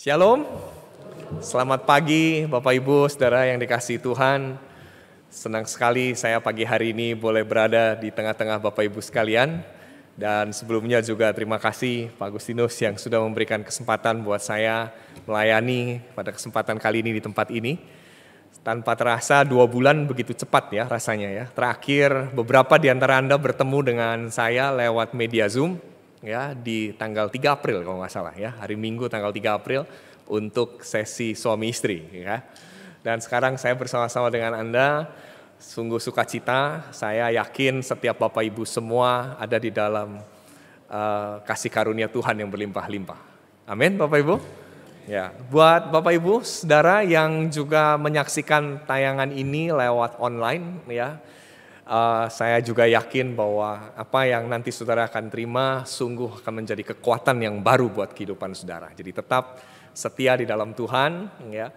Shalom, selamat pagi Bapak Ibu, Saudara yang dikasih Tuhan. Senang sekali saya pagi hari ini boleh berada di tengah-tengah Bapak Ibu sekalian. Dan sebelumnya juga terima kasih Pak Agustinus yang sudah memberikan kesempatan buat saya melayani pada kesempatan kali ini di tempat ini. Tanpa terasa dua bulan begitu cepat ya rasanya ya. Terakhir beberapa di antara Anda bertemu dengan saya lewat media Zoom ya di tanggal 3 April kalau nggak salah ya. Hari Minggu tanggal 3 April untuk sesi suami istri ya. Dan sekarang saya bersama-sama dengan Anda sungguh sukacita. Saya yakin setiap Bapak Ibu semua ada di dalam uh, kasih karunia Tuhan yang berlimpah-limpah. Amin Bapak Ibu. Ya, buat Bapak Ibu, Saudara yang juga menyaksikan tayangan ini lewat online ya. Uh, saya juga yakin bahwa apa yang nanti saudara akan terima sungguh akan menjadi kekuatan yang baru buat kehidupan saudara. Jadi tetap setia di dalam Tuhan, ya.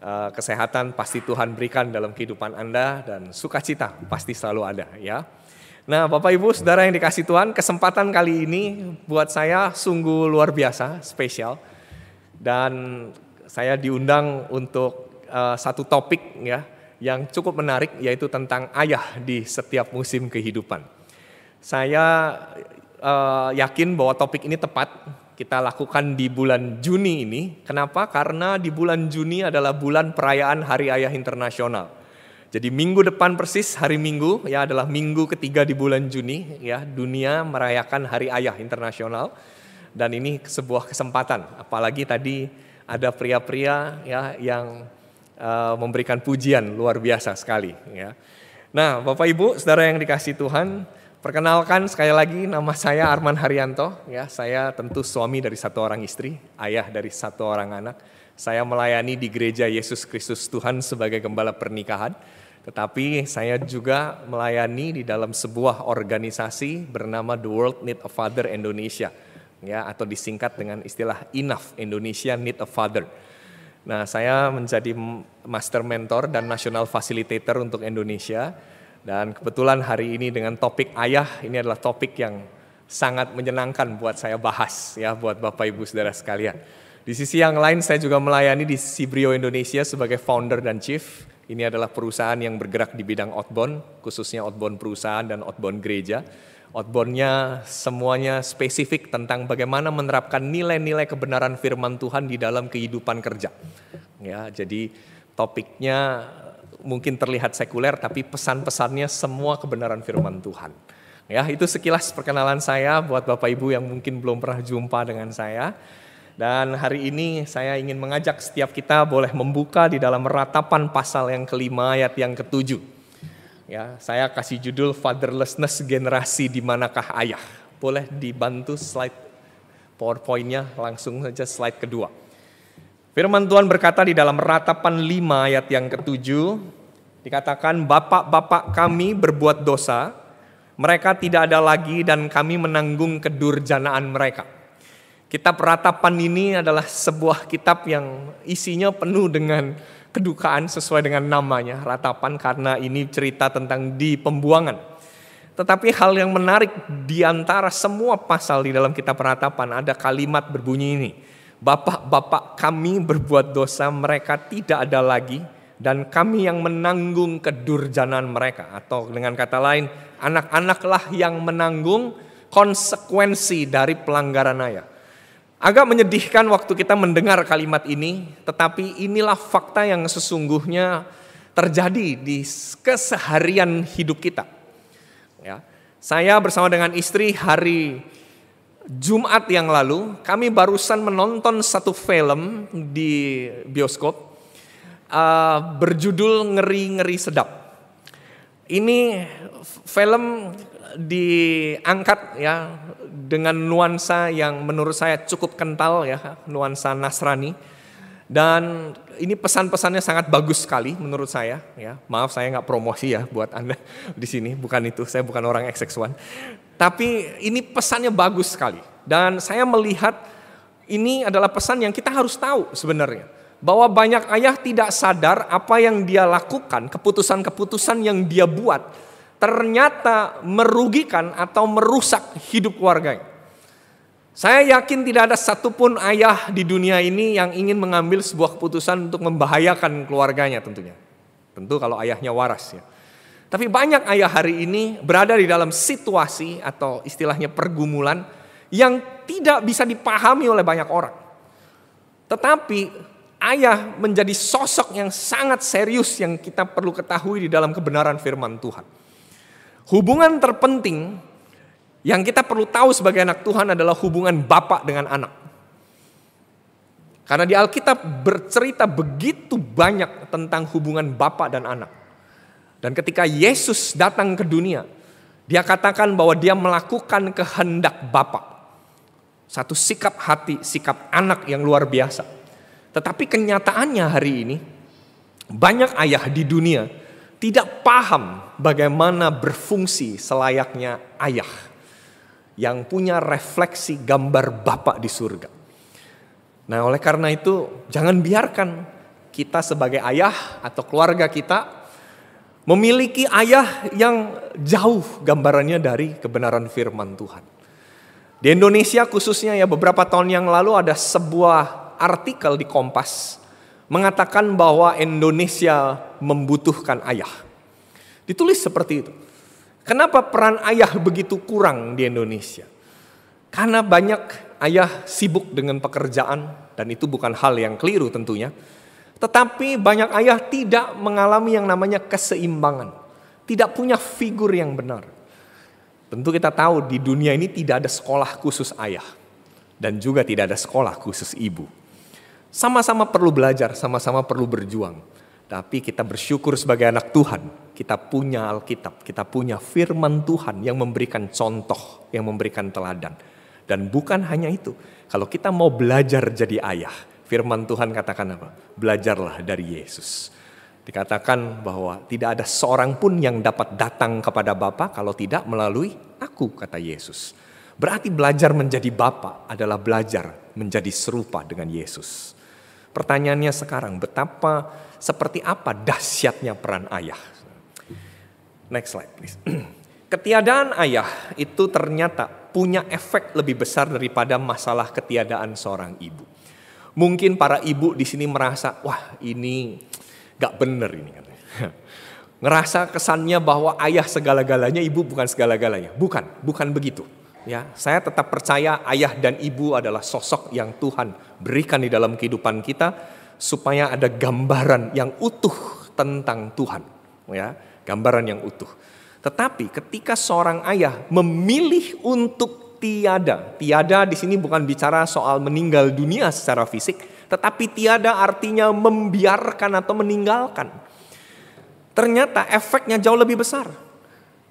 Uh, kesehatan pasti Tuhan berikan dalam kehidupan Anda dan sukacita pasti selalu ada, ya. Nah, Bapak Ibu, Saudara yang dikasih Tuhan, kesempatan kali ini buat saya sungguh luar biasa, spesial dan saya diundang untuk uh, satu topik ya yang cukup menarik yaitu tentang ayah di setiap musim kehidupan. Saya uh, yakin bahwa topik ini tepat kita lakukan di bulan Juni ini. Kenapa? Karena di bulan Juni adalah bulan perayaan Hari Ayah Internasional. Jadi minggu depan persis hari Minggu ya adalah minggu ketiga di bulan Juni ya dunia merayakan Hari Ayah Internasional dan ini sebuah kesempatan apalagi tadi ada pria-pria ya yang uh, memberikan pujian luar biasa sekali ya. Nah, Bapak Ibu, Saudara yang dikasih Tuhan, perkenalkan sekali lagi nama saya Arman Haryanto ya. Saya tentu suami dari satu orang istri, ayah dari satu orang anak. Saya melayani di Gereja Yesus Kristus Tuhan sebagai gembala pernikahan. Tetapi saya juga melayani di dalam sebuah organisasi bernama The World Need a Father Indonesia ya atau disingkat dengan istilah Enough Indonesia Need a Father. Nah, saya menjadi master mentor dan national facilitator untuk Indonesia dan kebetulan hari ini dengan topik ayah ini adalah topik yang sangat menyenangkan buat saya bahas ya buat Bapak Ibu Saudara sekalian. Di sisi yang lain saya juga melayani di Sibrio Indonesia sebagai founder dan chief. Ini adalah perusahaan yang bergerak di bidang outbound, khususnya outbound perusahaan dan outbound gereja outboundnya semuanya spesifik tentang bagaimana menerapkan nilai-nilai kebenaran firman Tuhan di dalam kehidupan kerja. Ya, jadi topiknya mungkin terlihat sekuler tapi pesan-pesannya semua kebenaran firman Tuhan. Ya, itu sekilas perkenalan saya buat Bapak Ibu yang mungkin belum pernah jumpa dengan saya. Dan hari ini saya ingin mengajak setiap kita boleh membuka di dalam ratapan pasal yang kelima ayat yang ketujuh. Ya, saya kasih judul Fatherlessness Generasi di Manakah Ayah. Boleh dibantu slide PowerPoint-nya langsung saja slide kedua. Firman Tuhan berkata di dalam ratapan 5 ayat yang ketujuh, dikatakan bapak-bapak kami berbuat dosa, mereka tidak ada lagi dan kami menanggung kedurjanaan mereka. Kitab ratapan ini adalah sebuah kitab yang isinya penuh dengan kedukaan sesuai dengan namanya, ratapan karena ini cerita tentang di pembuangan. Tetapi hal yang menarik di antara semua pasal di dalam kitab ratapan ada kalimat berbunyi ini. Bapak-bapak kami berbuat dosa, mereka tidak ada lagi dan kami yang menanggung kedurjanan mereka atau dengan kata lain anak-anaklah yang menanggung konsekuensi dari pelanggaran ayah. Agak menyedihkan waktu kita mendengar kalimat ini, tetapi inilah fakta yang sesungguhnya terjadi di keseharian hidup kita. Ya, saya bersama dengan istri hari Jumat yang lalu, kami barusan menonton satu film di bioskop uh, berjudul Ngeri-ngeri Sedap. Ini film diangkat ya dengan nuansa yang menurut saya cukup kental ya, nuansa Nasrani. Dan ini pesan-pesannya sangat bagus sekali menurut saya ya. Maaf saya nggak promosi ya buat Anda di sini, bukan itu. Saya bukan orang XX1. Tapi ini pesannya bagus sekali. Dan saya melihat ini adalah pesan yang kita harus tahu sebenarnya. Bahwa banyak ayah tidak sadar apa yang dia lakukan, keputusan-keputusan yang dia buat ternyata merugikan atau merusak hidup keluarganya. Saya yakin tidak ada satupun ayah di dunia ini yang ingin mengambil sebuah keputusan untuk membahayakan keluarganya tentunya. Tentu kalau ayahnya waras ya. Tapi banyak ayah hari ini berada di dalam situasi atau istilahnya pergumulan yang tidak bisa dipahami oleh banyak orang. Tetapi ayah menjadi sosok yang sangat serius yang kita perlu ketahui di dalam kebenaran firman Tuhan. Hubungan terpenting yang kita perlu tahu sebagai anak Tuhan adalah hubungan bapak dengan anak. Karena di Alkitab bercerita begitu banyak tentang hubungan bapak dan anak. Dan ketika Yesus datang ke dunia, dia katakan bahwa dia melakukan kehendak bapak. Satu sikap hati, sikap anak yang luar biasa. Tetapi kenyataannya hari ini, banyak ayah di dunia tidak paham bagaimana berfungsi selayaknya ayah yang punya refleksi gambar Bapak di surga. Nah, oleh karena itu, jangan biarkan kita sebagai ayah atau keluarga kita memiliki ayah yang jauh gambarannya dari kebenaran firman Tuhan. Di Indonesia khususnya ya beberapa tahun yang lalu ada sebuah artikel di Kompas mengatakan bahwa Indonesia membutuhkan ayah. Ditulis seperti itu. Kenapa peran ayah begitu kurang di Indonesia? Karena banyak ayah sibuk dengan pekerjaan dan itu bukan hal yang keliru tentunya. Tetapi banyak ayah tidak mengalami yang namanya keseimbangan. Tidak punya figur yang benar. Tentu kita tahu di dunia ini tidak ada sekolah khusus ayah. Dan juga tidak ada sekolah khusus ibu. Sama-sama perlu belajar, sama-sama perlu berjuang. Tapi kita bersyukur sebagai anak Tuhan, kita punya Alkitab, kita punya firman Tuhan yang memberikan contoh, yang memberikan teladan. Dan bukan hanya itu, kalau kita mau belajar jadi ayah, firman Tuhan katakan apa? Belajarlah dari Yesus. Dikatakan bahwa tidak ada seorang pun yang dapat datang kepada Bapa kalau tidak melalui aku, kata Yesus. Berarti belajar menjadi Bapa adalah belajar menjadi serupa dengan Yesus. Pertanyaannya sekarang, betapa seperti apa dahsyatnya peran ayah. Next slide please. Ketiadaan ayah itu ternyata punya efek lebih besar daripada masalah ketiadaan seorang ibu. Mungkin para ibu di sini merasa, wah ini gak bener ini. Ngerasa kesannya bahwa ayah segala-galanya, ibu bukan segala-galanya. Bukan, bukan begitu. Ya, saya tetap percaya ayah dan ibu adalah sosok yang Tuhan berikan di dalam kehidupan kita supaya ada gambaran yang utuh tentang Tuhan, ya, gambaran yang utuh. Tetapi ketika seorang ayah memilih untuk tiada, tiada di sini bukan bicara soal meninggal dunia secara fisik, tetapi tiada artinya membiarkan atau meninggalkan. Ternyata efeknya jauh lebih besar.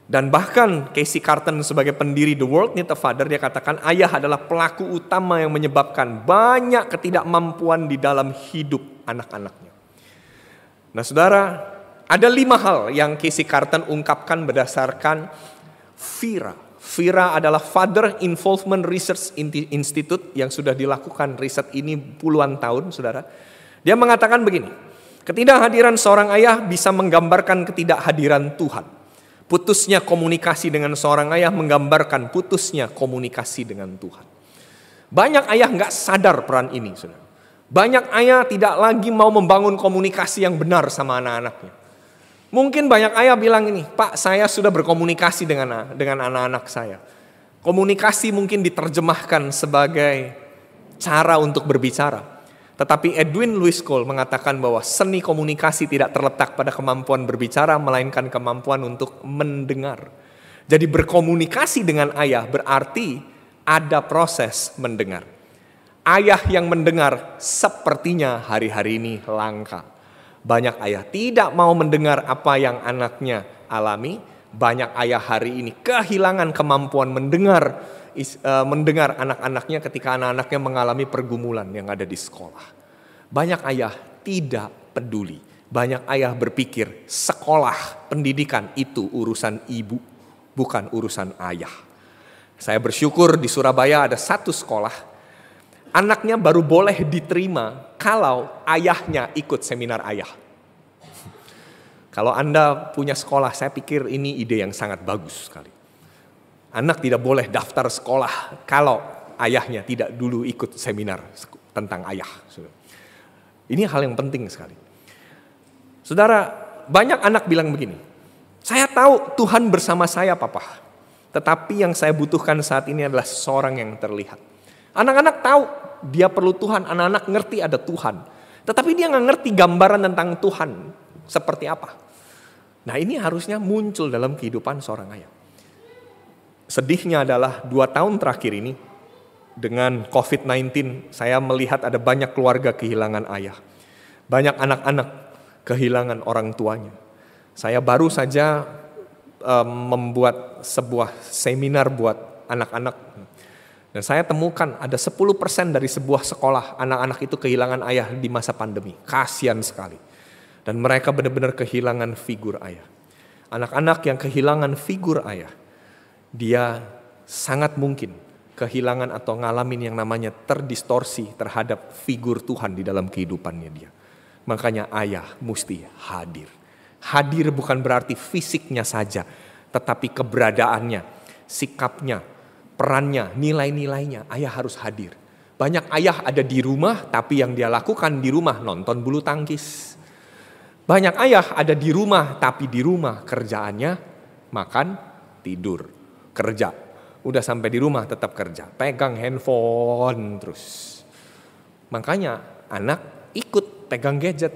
Dan bahkan Casey Carton sebagai pendiri The World Need a Father dia katakan ayah adalah pelaku utama yang menyebabkan banyak ketidakmampuan di dalam hidup anak-anaknya. Nah saudara, ada lima hal yang Casey Carton ungkapkan berdasarkan FIRA. FIRA adalah Father Involvement Research Institute yang sudah dilakukan riset ini puluhan tahun saudara. Dia mengatakan begini, ketidakhadiran seorang ayah bisa menggambarkan ketidakhadiran Tuhan. Putusnya komunikasi dengan seorang ayah menggambarkan putusnya komunikasi dengan Tuhan. Banyak ayah nggak sadar peran ini, saudara. Banyak ayah tidak lagi mau membangun komunikasi yang benar sama anak-anaknya. Mungkin banyak ayah bilang ini, Pak saya sudah berkomunikasi dengan dengan anak-anak saya. Komunikasi mungkin diterjemahkan sebagai cara untuk berbicara. Tetapi Edwin Lewis Cole mengatakan bahwa seni komunikasi tidak terletak pada kemampuan berbicara, melainkan kemampuan untuk mendengar. Jadi berkomunikasi dengan ayah berarti ada proses mendengar. Ayah yang mendengar sepertinya hari-hari ini langka. Banyak ayah tidak mau mendengar apa yang anaknya alami. Banyak ayah hari ini kehilangan kemampuan mendengar uh, mendengar anak-anaknya ketika anak-anaknya mengalami pergumulan yang ada di sekolah. Banyak ayah tidak peduli. Banyak ayah berpikir sekolah pendidikan itu urusan ibu, bukan urusan ayah. Saya bersyukur di Surabaya ada satu sekolah, anaknya baru boleh diterima kalau ayahnya ikut seminar ayah. Kalau Anda punya sekolah, saya pikir ini ide yang sangat bagus sekali. Anak tidak boleh daftar sekolah kalau ayahnya tidak dulu ikut seminar tentang ayah. Ini hal yang penting sekali. Saudara, banyak anak bilang begini, saya tahu Tuhan bersama saya papa, tetapi yang saya butuhkan saat ini adalah seorang yang terlihat. Anak-anak tahu dia perlu Tuhan, anak-anak ngerti ada Tuhan. Tetapi dia nggak ngerti gambaran tentang Tuhan seperti apa. Nah ini harusnya muncul dalam kehidupan seorang ayah. Sedihnya adalah dua tahun terakhir ini dengan COVID-19 saya melihat ada banyak keluarga kehilangan ayah. Banyak anak-anak kehilangan orang tuanya. Saya baru saja um, membuat sebuah seminar buat anak-anak. Dan saya temukan ada 10% dari sebuah sekolah anak-anak itu kehilangan ayah di masa pandemi. Kasian sekali. Dan mereka benar-benar kehilangan figur ayah. Anak-anak yang kehilangan figur ayah, dia sangat mungkin kehilangan atau ngalamin yang namanya terdistorsi terhadap figur Tuhan di dalam kehidupannya dia. Makanya ayah mesti hadir. Hadir bukan berarti fisiknya saja, tetapi keberadaannya, sikapnya, perannya, nilai-nilainya. Ayah harus hadir. Banyak ayah ada di rumah, tapi yang dia lakukan di rumah nonton bulu tangkis. Banyak ayah ada di rumah, tapi di rumah kerjaannya makan, tidur, kerja. Udah sampai di rumah tetap kerja, pegang handphone terus. Makanya anak ikut pegang gadget.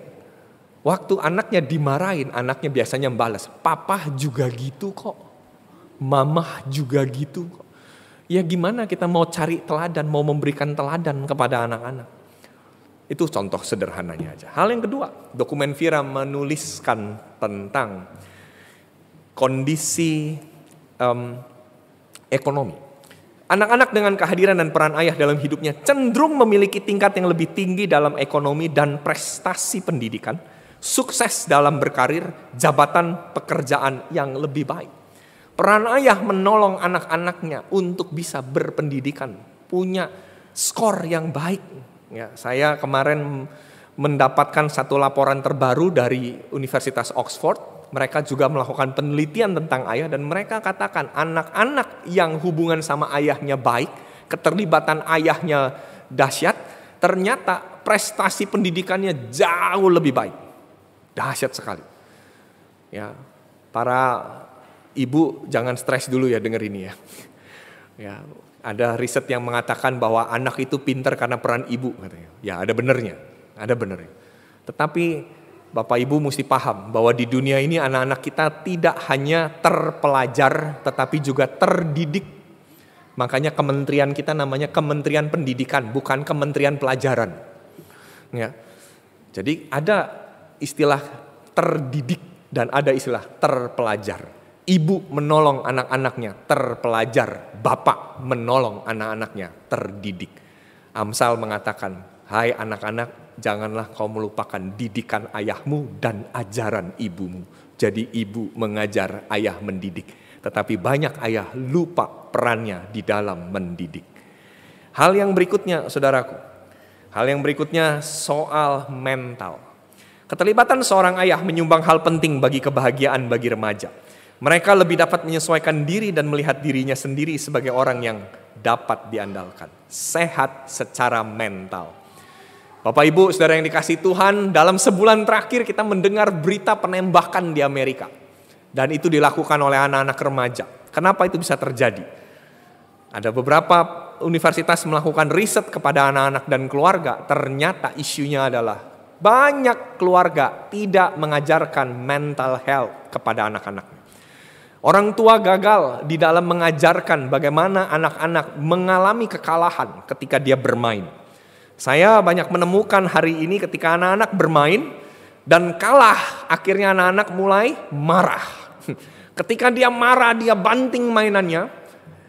Waktu anaknya dimarahin, anaknya biasanya balas, papa juga gitu kok. Mamah juga gitu kok. Ya gimana kita mau cari teladan, mau memberikan teladan kepada anak-anak. Itu contoh sederhananya aja. Hal yang kedua, dokumen Vira menuliskan tentang kondisi um, ekonomi. Anak-anak dengan kehadiran dan peran ayah dalam hidupnya cenderung memiliki tingkat yang lebih tinggi dalam ekonomi dan prestasi pendidikan, sukses dalam berkarir, jabatan pekerjaan yang lebih baik. Peran ayah menolong anak-anaknya untuk bisa berpendidikan, punya skor yang baik, Ya, saya kemarin mendapatkan satu laporan terbaru dari Universitas Oxford. Mereka juga melakukan penelitian tentang ayah dan mereka katakan anak-anak yang hubungan sama ayahnya baik, keterlibatan ayahnya dahsyat, ternyata prestasi pendidikannya jauh lebih baik. Dahsyat sekali. Ya, para ibu jangan stres dulu ya denger ini ya. Ya, ada riset yang mengatakan bahwa anak itu pintar karena peran ibu katanya. Ya ada benernya, ada benernya. Tetapi Bapak Ibu mesti paham bahwa di dunia ini anak-anak kita tidak hanya terpelajar tetapi juga terdidik. Makanya kementerian kita namanya Kementerian Pendidikan, bukan Kementerian Pelajaran. Ya. Jadi ada istilah terdidik dan ada istilah terpelajar. Ibu menolong anak-anaknya terpelajar, bapak menolong anak-anaknya terdidik. Amsal mengatakan, "Hai anak-anak, janganlah kau melupakan didikan ayahmu dan ajaran ibumu." Jadi ibu mengajar, ayah mendidik. Tetapi banyak ayah lupa perannya di dalam mendidik. Hal yang berikutnya, saudaraku. Hal yang berikutnya soal mental. Keterlibatan seorang ayah menyumbang hal penting bagi kebahagiaan bagi remaja. Mereka lebih dapat menyesuaikan diri dan melihat dirinya sendiri sebagai orang yang dapat diandalkan. Sehat secara mental. Bapak Ibu, saudara yang dikasih Tuhan, dalam sebulan terakhir kita mendengar berita penembakan di Amerika. Dan itu dilakukan oleh anak-anak remaja. Kenapa itu bisa terjadi? Ada beberapa universitas melakukan riset kepada anak-anak dan keluarga. Ternyata isunya adalah banyak keluarga tidak mengajarkan mental health kepada anak-anaknya. Orang tua gagal di dalam mengajarkan bagaimana anak-anak mengalami kekalahan ketika dia bermain. Saya banyak menemukan hari ini ketika anak-anak bermain dan kalah, akhirnya anak-anak mulai marah. Ketika dia marah, dia banting mainannya,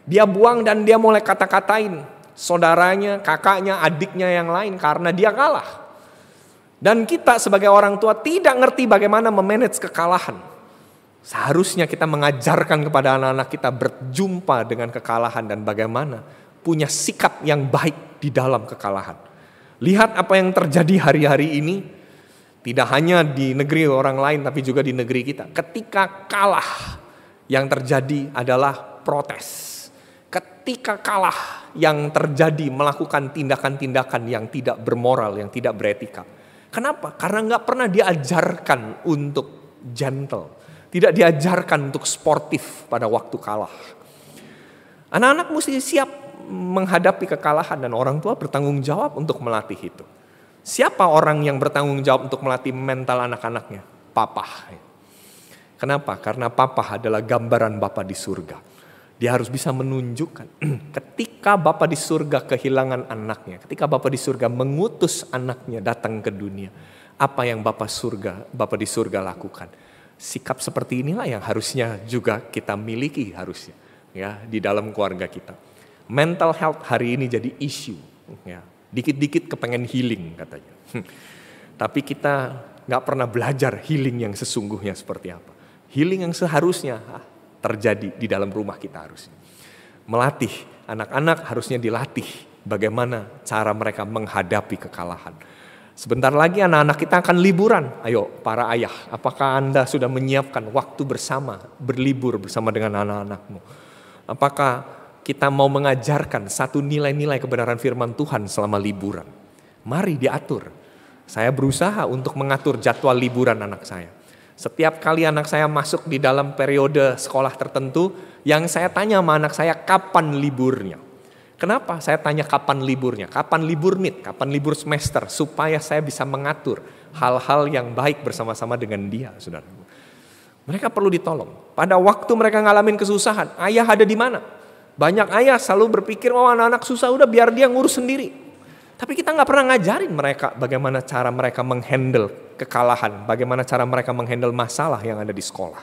dia buang dan dia mulai kata-katain saudaranya, kakaknya, adiknya yang lain karena dia kalah. Dan kita sebagai orang tua tidak ngerti bagaimana memanage kekalahan. Seharusnya kita mengajarkan kepada anak-anak kita berjumpa dengan kekalahan dan bagaimana punya sikap yang baik di dalam kekalahan. Lihat apa yang terjadi hari-hari ini, tidak hanya di negeri orang lain tapi juga di negeri kita. Ketika kalah, yang terjadi adalah protes. ketika kalah yang terjadi melakukan tindakan-tindakan yang tidak bermoral, yang tidak beretika. Kenapa? Karena nggak pernah diajarkan untuk gentle, tidak diajarkan untuk sportif pada waktu kalah. Anak-anak mesti siap menghadapi kekalahan dan orang tua bertanggung jawab untuk melatih itu. Siapa orang yang bertanggung jawab untuk melatih mental anak-anaknya? Papa. Kenapa? Karena papa adalah gambaran Bapa di surga. Dia harus bisa menunjukkan ketika Bapak di surga kehilangan anaknya, ketika Bapak di surga mengutus anaknya datang ke dunia, apa yang Bapak surga, Bapak di surga lakukan. Sikap seperti inilah yang harusnya juga kita miliki harusnya ya di dalam keluarga kita. Mental health hari ini jadi isu ya. Dikit-dikit kepengen healing katanya. Tapi kita nggak pernah belajar healing yang sesungguhnya seperti apa. Healing yang seharusnya terjadi di dalam rumah kita harusnya. Melatih anak-anak harusnya dilatih bagaimana cara mereka menghadapi kekalahan. Sebentar lagi anak-anak kita akan liburan. Ayo para ayah, apakah Anda sudah menyiapkan waktu bersama, berlibur bersama dengan anak-anakmu? Apakah kita mau mengajarkan satu nilai-nilai kebenaran firman Tuhan selama liburan? Mari diatur. Saya berusaha untuk mengatur jadwal liburan anak saya. Setiap kali anak saya masuk di dalam periode sekolah tertentu, yang saya tanya sama anak saya kapan liburnya. Kenapa saya tanya kapan liburnya? Kapan libur mid? Kapan libur semester? Supaya saya bisa mengatur hal-hal yang baik bersama-sama dengan dia, saudara. Mereka perlu ditolong. Pada waktu mereka ngalamin kesusahan, ayah ada di mana? Banyak ayah selalu berpikir, oh anak-anak susah udah biar dia ngurus sendiri. Tapi kita nggak pernah ngajarin mereka bagaimana cara mereka menghandle kekalahan, bagaimana cara mereka menghandle masalah yang ada di sekolah.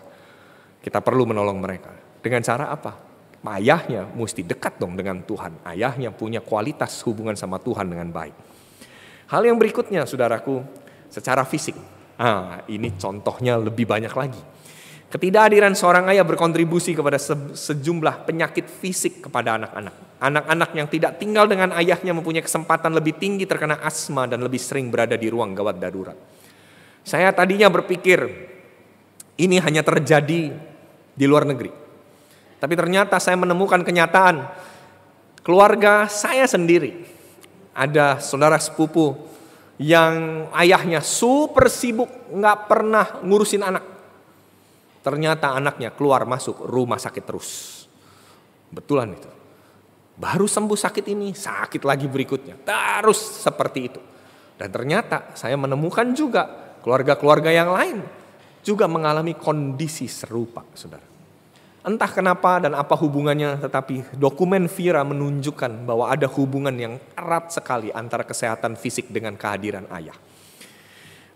Kita perlu menolong mereka. Dengan cara apa? Ayahnya mesti dekat dong dengan Tuhan. Ayahnya punya kualitas hubungan sama Tuhan dengan baik. Hal yang berikutnya, saudaraku, secara fisik. Ah, ini contohnya lebih banyak lagi. Ketidakhadiran seorang ayah berkontribusi kepada sejumlah penyakit fisik kepada anak-anak. Anak-anak yang tidak tinggal dengan ayahnya mempunyai kesempatan lebih tinggi terkena asma dan lebih sering berada di ruang gawat darurat. Saya tadinya berpikir ini hanya terjadi di luar negeri. Tapi ternyata saya menemukan kenyataan keluarga saya sendiri. Ada saudara sepupu yang ayahnya super sibuk, nggak pernah ngurusin anak. Ternyata anaknya keluar masuk rumah sakit terus. Betulan itu. Baru sembuh sakit ini, sakit lagi berikutnya. Terus seperti itu. Dan ternyata saya menemukan juga keluarga-keluarga yang lain juga mengalami kondisi serupa, saudara. Entah kenapa dan apa hubungannya, tetapi dokumen Vira menunjukkan bahwa ada hubungan yang erat sekali antara kesehatan fisik dengan kehadiran ayah.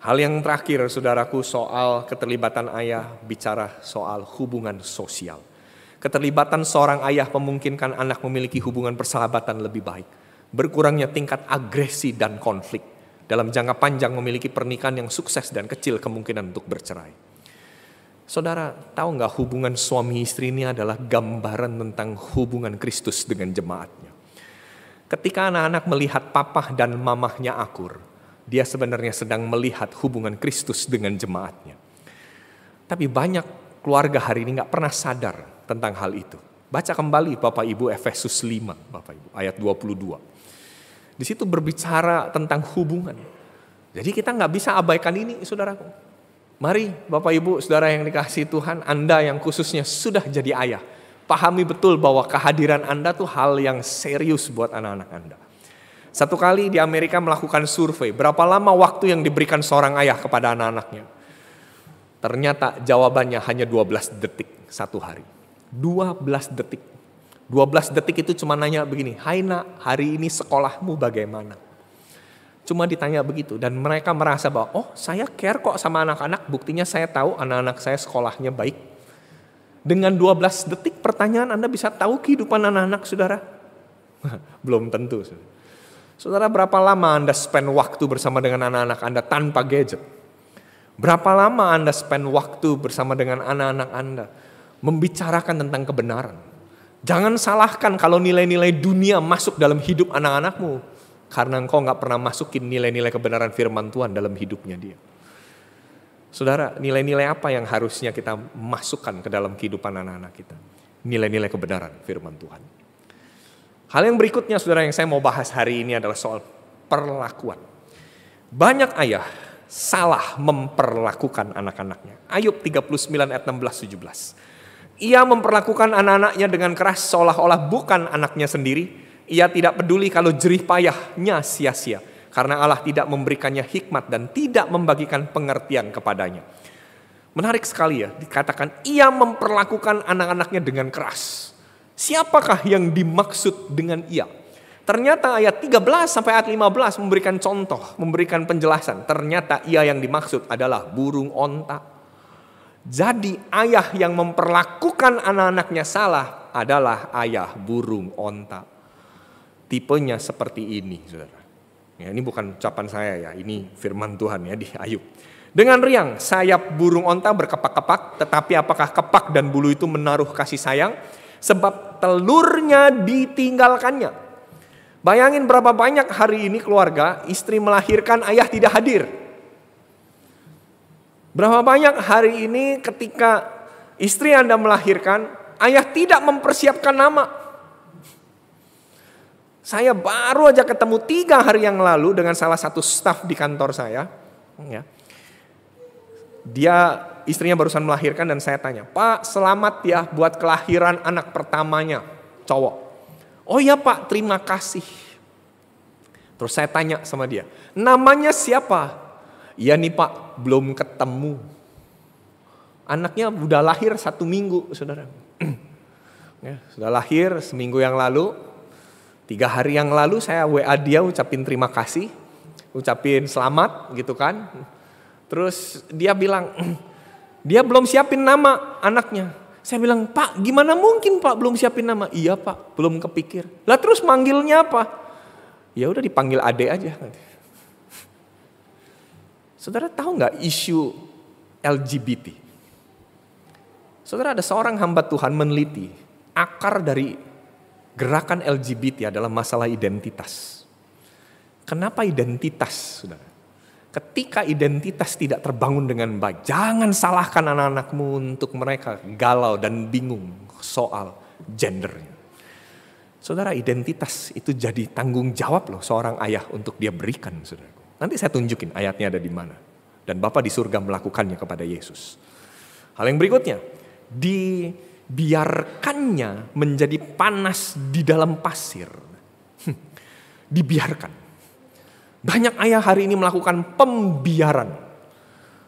Hal yang terakhir saudaraku soal keterlibatan ayah bicara soal hubungan sosial. Keterlibatan seorang ayah memungkinkan anak memiliki hubungan persahabatan lebih baik. Berkurangnya tingkat agresi dan konflik. Dalam jangka panjang memiliki pernikahan yang sukses dan kecil kemungkinan untuk bercerai. Saudara, tahu nggak hubungan suami istri ini adalah gambaran tentang hubungan Kristus dengan jemaatnya. Ketika anak-anak melihat papa dan mamahnya akur, dia sebenarnya sedang melihat hubungan Kristus dengan jemaatnya. Tapi banyak keluarga hari ini nggak pernah sadar tentang hal itu. Baca kembali Bapak Ibu Efesus 5, Bapak Ibu, ayat 22. Di situ berbicara tentang hubungan. Jadi kita nggak bisa abaikan ini, saudaraku. Mari Bapak Ibu, saudara yang dikasih Tuhan, Anda yang khususnya sudah jadi ayah. Pahami betul bahwa kehadiran Anda tuh hal yang serius buat anak-anak Anda. Satu kali di Amerika melakukan survei, berapa lama waktu yang diberikan seorang ayah kepada anak-anaknya? Ternyata jawabannya hanya 12 detik satu hari. 12 detik. 12 detik itu cuma nanya begini, Hai nak, hari ini sekolahmu bagaimana? Cuma ditanya begitu dan mereka merasa bahwa oh saya care kok sama anak-anak, buktinya saya tahu anak-anak saya sekolahnya baik. Dengan 12 detik pertanyaan Anda bisa tahu kehidupan anak-anak saudara? Belum tentu. Saudara. Saudara, berapa lama Anda spend waktu bersama dengan anak-anak Anda tanpa gadget? Berapa lama Anda spend waktu bersama dengan anak-anak Anda membicarakan tentang kebenaran? Jangan salahkan kalau nilai-nilai dunia masuk dalam hidup anak-anakmu karena engkau nggak pernah masukin nilai-nilai kebenaran firman Tuhan dalam hidupnya dia. Saudara, nilai-nilai apa yang harusnya kita masukkan ke dalam kehidupan anak-anak kita? Nilai-nilai kebenaran firman Tuhan. Hal yang berikutnya saudara yang saya mau bahas hari ini adalah soal perlakuan. Banyak ayah salah memperlakukan anak-anaknya. Ayub 39 ayat 16 17. Ia memperlakukan anak-anaknya dengan keras seolah-olah bukan anaknya sendiri. Ia tidak peduli kalau jerih payahnya sia-sia karena Allah tidak memberikannya hikmat dan tidak membagikan pengertian kepadanya. Menarik sekali ya, dikatakan ia memperlakukan anak-anaknya dengan keras. Siapakah yang dimaksud dengan ia? Ternyata ayat 13 sampai ayat 15 memberikan contoh, memberikan penjelasan. Ternyata ia yang dimaksud adalah burung onta. Jadi ayah yang memperlakukan anak-anaknya salah adalah ayah burung onta. Tipenya seperti ini, saudara. Ya, ini bukan ucapan saya ya, ini firman Tuhan ya di Ayub. Dengan riang, sayap burung onta berkepak-kepak, tetapi apakah kepak dan bulu itu menaruh kasih sayang? Sebab telurnya ditinggalkannya. Bayangin berapa banyak hari ini keluarga, istri melahirkan, ayah tidak hadir. Berapa banyak hari ini ketika istri Anda melahirkan, ayah tidak mempersiapkan nama. Saya baru aja ketemu tiga hari yang lalu dengan salah satu staf di kantor saya. Ya dia istrinya barusan melahirkan dan saya tanya, Pak selamat ya buat kelahiran anak pertamanya cowok. Oh iya Pak terima kasih. Terus saya tanya sama dia, namanya siapa? Iya nih Pak belum ketemu. Anaknya udah lahir satu minggu saudara. ya, sudah lahir seminggu yang lalu. Tiga hari yang lalu saya WA dia ucapin terima kasih. Ucapin selamat gitu kan Terus dia bilang, dia belum siapin nama anaknya. Saya bilang, Pak gimana mungkin Pak belum siapin nama? Iya Pak, belum kepikir. Lah terus manggilnya apa? Ya udah dipanggil Ade aja. Saudara tahu nggak isu LGBT? Saudara ada seorang hamba Tuhan meneliti akar dari gerakan LGBT adalah masalah identitas. Kenapa identitas, saudara? Ketika identitas tidak terbangun dengan baik, jangan salahkan anak-anakmu untuk mereka galau dan bingung soal gendernya. Saudara, identitas itu jadi tanggung jawab loh seorang ayah untuk dia berikan, saudara. Nanti saya tunjukin ayatnya ada di mana. Dan Bapak di surga melakukannya kepada Yesus. Hal yang berikutnya, dibiarkannya menjadi panas di dalam pasir. Dibiarkan. Banyak ayah hari ini melakukan pembiaran.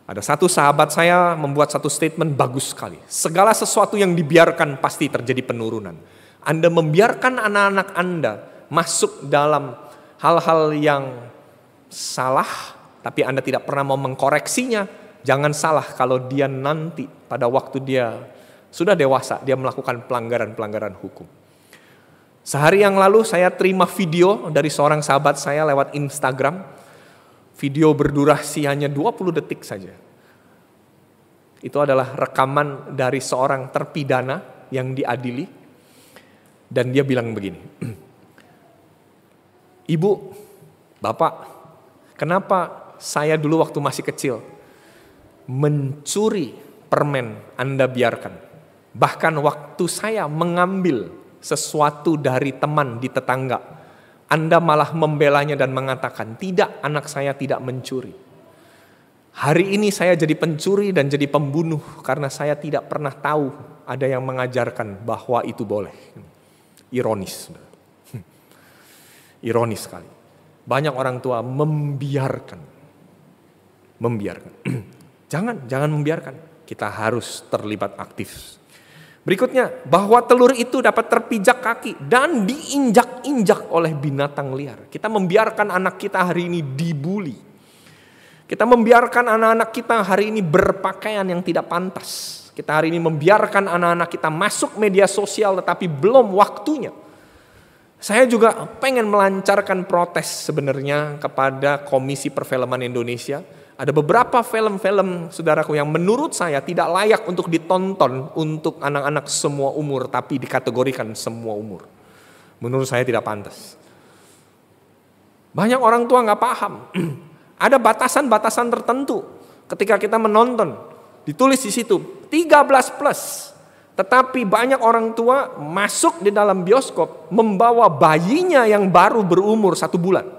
Ada satu sahabat saya membuat satu statement bagus sekali. Segala sesuatu yang dibiarkan pasti terjadi penurunan. Anda membiarkan anak-anak Anda masuk dalam hal-hal yang salah, tapi Anda tidak pernah mau mengkoreksinya. Jangan salah kalau dia nanti pada waktu dia sudah dewasa, dia melakukan pelanggaran-pelanggaran hukum. Sehari yang lalu saya terima video dari seorang sahabat saya lewat Instagram. Video berdurasi hanya 20 detik saja. Itu adalah rekaman dari seorang terpidana yang diadili. Dan dia bilang begini. Ibu, Bapak, kenapa saya dulu waktu masih kecil mencuri permen Anda biarkan? Bahkan waktu saya mengambil sesuatu dari teman di tetangga, Anda malah membelanya dan mengatakan, "Tidak, anak saya tidak mencuri." Hari ini saya jadi pencuri dan jadi pembunuh karena saya tidak pernah tahu ada yang mengajarkan bahwa itu boleh. Ironis. Ironis sekali. Banyak orang tua membiarkan. Membiarkan. jangan, jangan membiarkan. Kita harus terlibat aktif Berikutnya, bahwa telur itu dapat terpijak kaki dan diinjak-injak oleh binatang liar. Kita membiarkan anak kita hari ini dibully. Kita membiarkan anak-anak kita hari ini berpakaian yang tidak pantas. Kita hari ini membiarkan anak-anak kita masuk media sosial tetapi belum waktunya. Saya juga pengen melancarkan protes sebenarnya kepada Komisi Perfilman Indonesia ada beberapa film-film saudaraku yang menurut saya tidak layak untuk ditonton untuk anak-anak semua umur tapi dikategorikan semua umur. Menurut saya tidak pantas. Banyak orang tua nggak paham. Ada batasan-batasan tertentu ketika kita menonton. Ditulis di situ 13 plus. Tetapi banyak orang tua masuk di dalam bioskop membawa bayinya yang baru berumur satu bulan.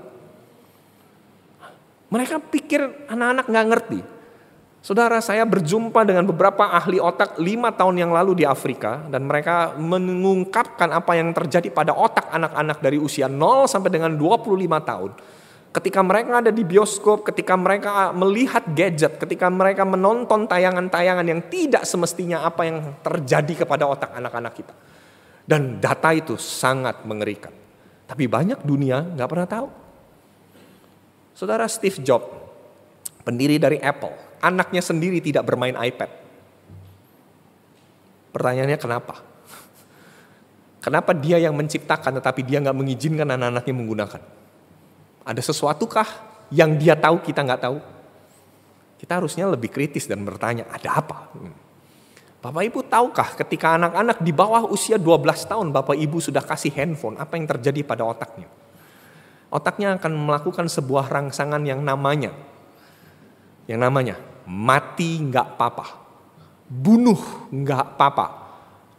Mereka pikir anak-anak nggak ngerti. Saudara saya berjumpa dengan beberapa ahli otak lima tahun yang lalu di Afrika dan mereka mengungkapkan apa yang terjadi pada otak anak-anak dari usia 0 sampai dengan 25 tahun ketika mereka ada di bioskop, ketika mereka melihat gadget, ketika mereka menonton tayangan-tayangan yang tidak semestinya apa yang terjadi kepada otak anak-anak kita. Dan data itu sangat mengerikan. Tapi banyak dunia nggak pernah tahu. Saudara Steve Jobs, pendiri dari Apple, anaknya sendiri tidak bermain iPad. Pertanyaannya kenapa? Kenapa dia yang menciptakan tetapi dia nggak mengizinkan anak-anaknya menggunakan? Ada sesuatukah yang dia tahu kita nggak tahu? Kita harusnya lebih kritis dan bertanya, ada apa? Hmm. Bapak Ibu tahukah ketika anak-anak di bawah usia 12 tahun Bapak Ibu sudah kasih handphone, apa yang terjadi pada otaknya? Otaknya akan melakukan sebuah rangsangan yang namanya yang namanya mati nggak papa, bunuh nggak papa,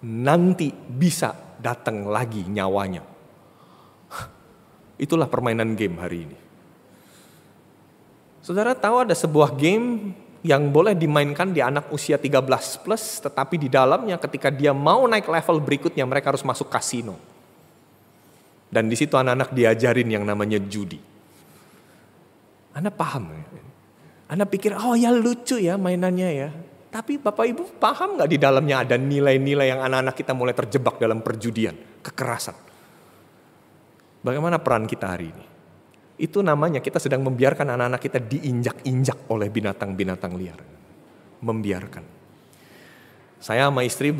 nanti bisa datang lagi nyawanya. Itulah permainan game hari ini. Saudara tahu ada sebuah game yang boleh dimainkan di anak usia 13 plus, tetapi di dalamnya ketika dia mau naik level berikutnya mereka harus masuk kasino. Dan di situ anak-anak diajarin yang namanya judi. Anda paham ya? Anda pikir, oh ya lucu ya mainannya ya. Tapi Bapak Ibu paham nggak di dalamnya ada nilai-nilai yang anak-anak kita mulai terjebak dalam perjudian, kekerasan. Bagaimana peran kita hari ini? Itu namanya kita sedang membiarkan anak-anak kita diinjak-injak oleh binatang-binatang liar. Membiarkan. Saya sama istri,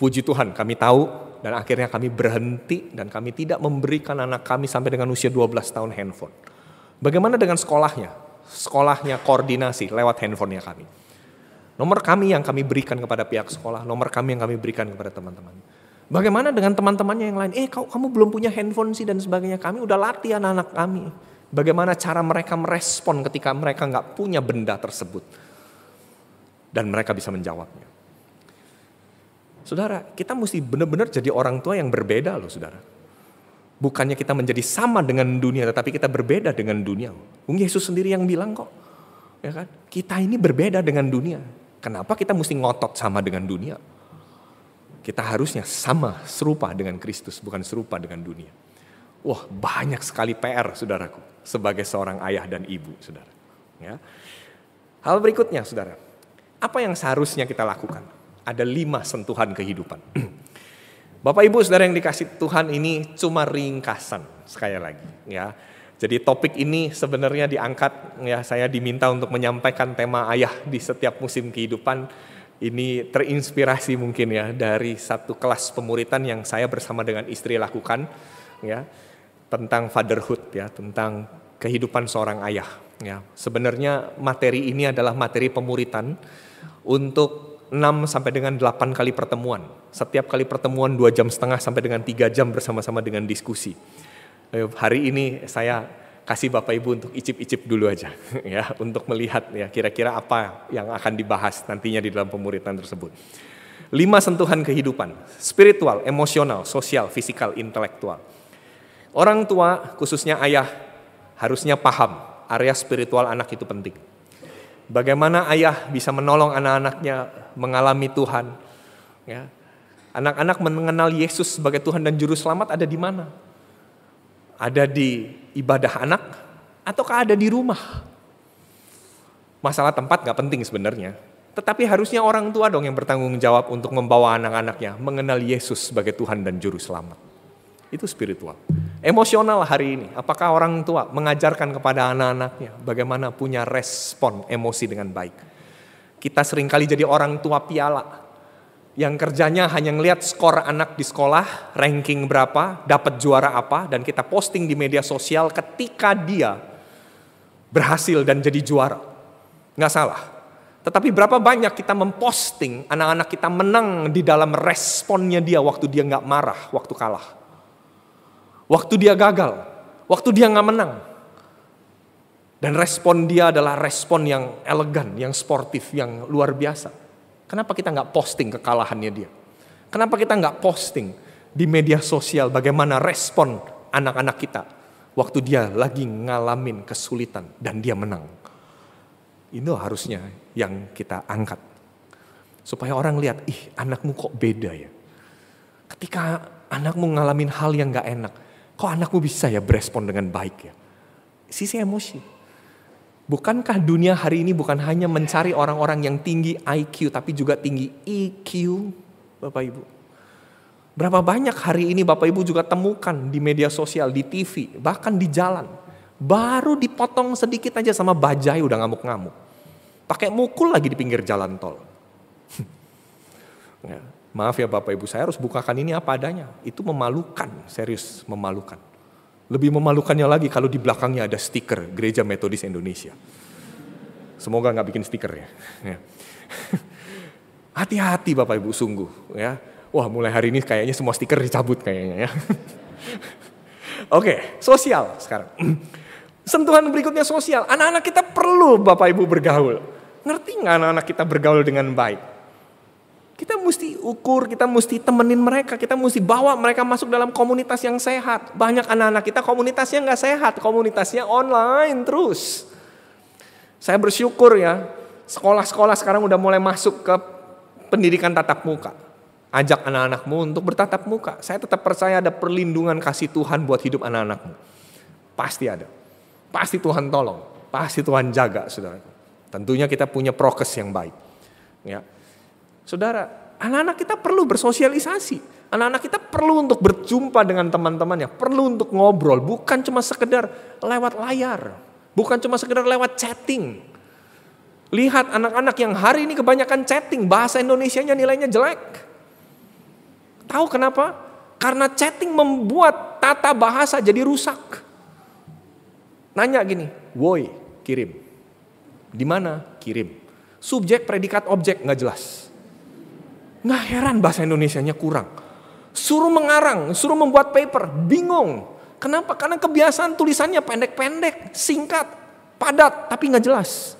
puji Tuhan kami tahu dan akhirnya kami berhenti dan kami tidak memberikan anak kami sampai dengan usia 12 tahun handphone. Bagaimana dengan sekolahnya? Sekolahnya koordinasi lewat handphonenya kami. Nomor kami yang kami berikan kepada pihak sekolah, nomor kami yang kami berikan kepada teman-teman. Bagaimana dengan teman-temannya yang lain? Eh, kau, kamu belum punya handphone sih dan sebagainya. Kami udah latih anak-anak kami. Bagaimana cara mereka merespon ketika mereka nggak punya benda tersebut. Dan mereka bisa menjawabnya. Saudara, kita mesti benar-benar jadi orang tua yang berbeda loh saudara. Bukannya kita menjadi sama dengan dunia, tetapi kita berbeda dengan dunia. Bung Yesus sendiri yang bilang kok, ya kan? Kita ini berbeda dengan dunia. Kenapa kita mesti ngotot sama dengan dunia? Kita harusnya sama serupa dengan Kristus, bukan serupa dengan dunia. Wah banyak sekali PR saudaraku, sebagai seorang ayah dan ibu saudara. Ya. Hal berikutnya saudara, apa yang seharusnya kita lakukan? Ada lima sentuhan kehidupan. Bapak Ibu Saudara yang dikasih Tuhan ini cuma ringkasan sekali lagi ya. Jadi topik ini sebenarnya diangkat ya saya diminta untuk menyampaikan tema ayah di setiap musim kehidupan ini terinspirasi mungkin ya dari satu kelas pemuritan yang saya bersama dengan istri lakukan ya tentang fatherhood ya tentang kehidupan seorang ayah ya sebenarnya materi ini adalah materi pemuritan untuk 6 sampai dengan 8 kali pertemuan setiap kali pertemuan 2 jam setengah sampai dengan 3 jam bersama-sama dengan diskusi eh, hari ini saya kasih Bapak Ibu untuk icip-icip dulu aja ya untuk melihat ya kira-kira apa yang akan dibahas nantinya di dalam pemuritan tersebut. Lima sentuhan kehidupan, spiritual, emosional, sosial, fisikal, intelektual. Orang tua, khususnya ayah, harusnya paham area spiritual anak itu penting. Bagaimana ayah bisa menolong anak-anaknya mengalami Tuhan. Ya. Anak-anak mengenal Yesus sebagai Tuhan dan Juru Selamat ada di mana? Ada di ibadah anak ataukah ada di rumah? Masalah tempat gak penting sebenarnya. Tetapi harusnya orang tua dong yang bertanggung jawab untuk membawa anak-anaknya mengenal Yesus sebagai Tuhan dan Juru Selamat. Itu spiritual. Emosional hari ini, apakah orang tua mengajarkan kepada anak-anaknya bagaimana punya respon emosi dengan baik? Kita sering kali jadi orang tua piala, yang kerjanya hanya ngelihat skor anak di sekolah, ranking berapa, dapat juara apa, dan kita posting di media sosial ketika dia berhasil dan jadi juara. Nggak salah. Tetapi berapa banyak kita memposting anak-anak kita menang di dalam responnya dia waktu dia nggak marah, waktu kalah. Waktu dia gagal, waktu dia nggak menang. Dan respon dia adalah respon yang elegan, yang sportif, yang luar biasa. Kenapa kita nggak posting kekalahannya dia? Kenapa kita nggak posting di media sosial bagaimana respon anak-anak kita waktu dia lagi ngalamin kesulitan dan dia menang. Itu harusnya yang kita angkat. Supaya orang lihat, ih anakmu kok beda ya. Ketika anakmu ngalamin hal yang gak enak, kok anakmu bisa ya berespon dengan baik ya. Sisi emosi. Bukankah dunia hari ini bukan hanya mencari orang-orang yang tinggi IQ, tapi juga tinggi EQ, Bapak Ibu. Berapa banyak hari ini Bapak Ibu juga temukan di media sosial, di TV, bahkan di jalan. Baru dipotong sedikit aja sama bajai udah ngamuk-ngamuk. Pakai mukul lagi di pinggir jalan tol. maaf ya Bapak Ibu, saya harus bukakan ini apa adanya. Itu memalukan, serius memalukan. Lebih memalukannya lagi kalau di belakangnya ada stiker Gereja Metodis Indonesia. Semoga nggak bikin stiker ya. ya. Hati-hati Bapak Ibu sungguh ya. Wah mulai hari ini kayaknya semua stiker dicabut kayaknya ya. Oke, sosial sekarang. Sentuhan berikutnya sosial. Anak-anak kita perlu Bapak Ibu bergaul. Ngerti nggak anak-anak kita bergaul dengan baik? Kita mesti ukur, kita mesti temenin mereka, kita mesti bawa mereka masuk dalam komunitas yang sehat. Banyak anak-anak kita komunitasnya nggak sehat, komunitasnya online terus. Saya bersyukur ya, sekolah-sekolah sekarang udah mulai masuk ke pendidikan tatap muka. Ajak anak-anakmu untuk bertatap muka. Saya tetap percaya ada perlindungan kasih Tuhan buat hidup anak-anakmu. Pasti ada. Pasti Tuhan tolong. Pasti Tuhan jaga, saudara. Tentunya kita punya prokes yang baik. Ya. Saudara, anak-anak kita perlu bersosialisasi. Anak-anak kita perlu untuk berjumpa dengan teman-temannya. Perlu untuk ngobrol. Bukan cuma sekedar lewat layar. Bukan cuma sekedar lewat chatting. Lihat anak-anak yang hari ini kebanyakan chatting, bahasa Indonesianya nilainya jelek. Tahu kenapa? Karena chatting membuat tata bahasa jadi rusak. Nanya gini, woi, kirim. Di mana? Kirim. Subjek, predikat, objek nggak jelas. Nggak heran bahasa Indonesianya kurang. Suruh mengarang, suruh membuat paper, bingung. Kenapa? Karena kebiasaan tulisannya pendek-pendek, singkat, padat, tapi nggak jelas.